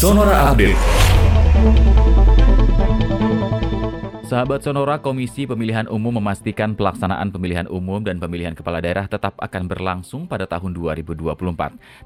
Sonora Update. Sahabat Sonora, Komisi Pemilihan Umum memastikan pelaksanaan pemilihan umum dan pemilihan kepala daerah tetap akan berlangsung pada tahun 2024.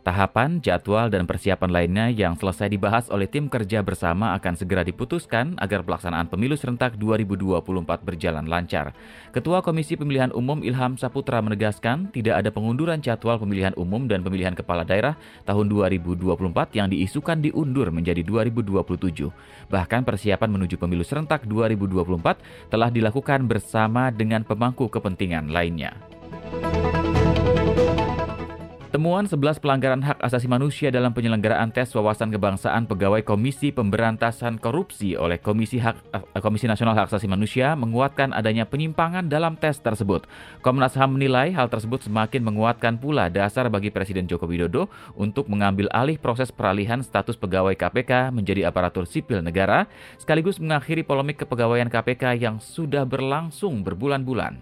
Tahapan, jadwal, dan persiapan lainnya yang selesai dibahas oleh tim kerja bersama akan segera diputuskan agar pelaksanaan pemilu serentak 2024 berjalan lancar. Ketua Komisi Pemilihan Umum Ilham Saputra menegaskan tidak ada pengunduran jadwal pemilihan umum dan pemilihan kepala daerah tahun 2024 yang diisukan diundur menjadi 2027. Bahkan persiapan menuju pemilu serentak 2024 telah dilakukan bersama dengan pemangku kepentingan lainnya. Temuan 11 pelanggaran hak asasi manusia dalam penyelenggaraan tes wawasan kebangsaan pegawai Komisi Pemberantasan Korupsi oleh Komisi Hak eh, Komisi Nasional Hak Asasi Manusia menguatkan adanya penyimpangan dalam tes tersebut. Komnas HAM menilai hal tersebut semakin menguatkan pula dasar bagi Presiden Joko Widodo untuk mengambil alih proses peralihan status pegawai KPK menjadi aparatur sipil negara sekaligus mengakhiri polemik kepegawaian KPK yang sudah berlangsung berbulan-bulan.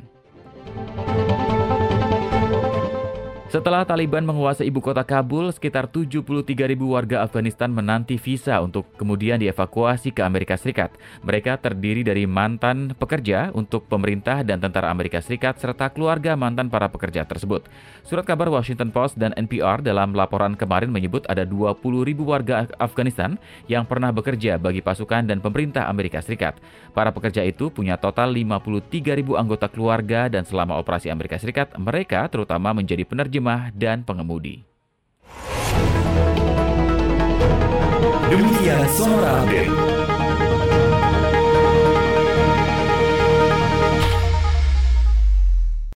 Setelah Taliban menguasai ibu kota Kabul, sekitar 73 ribu warga Afghanistan menanti visa untuk kemudian dievakuasi ke Amerika Serikat. Mereka terdiri dari mantan pekerja untuk pemerintah dan tentara Amerika Serikat serta keluarga mantan para pekerja tersebut. Surat kabar Washington Post dan NPR dalam laporan kemarin menyebut ada 20 ribu warga Afghanistan yang pernah bekerja bagi pasukan dan pemerintah Amerika Serikat. Para pekerja itu punya total 53 ribu anggota keluarga dan selama operasi Amerika Serikat, mereka terutama menjadi penerjemah penerjemah dan pengemudi. Demikian Sonora Update.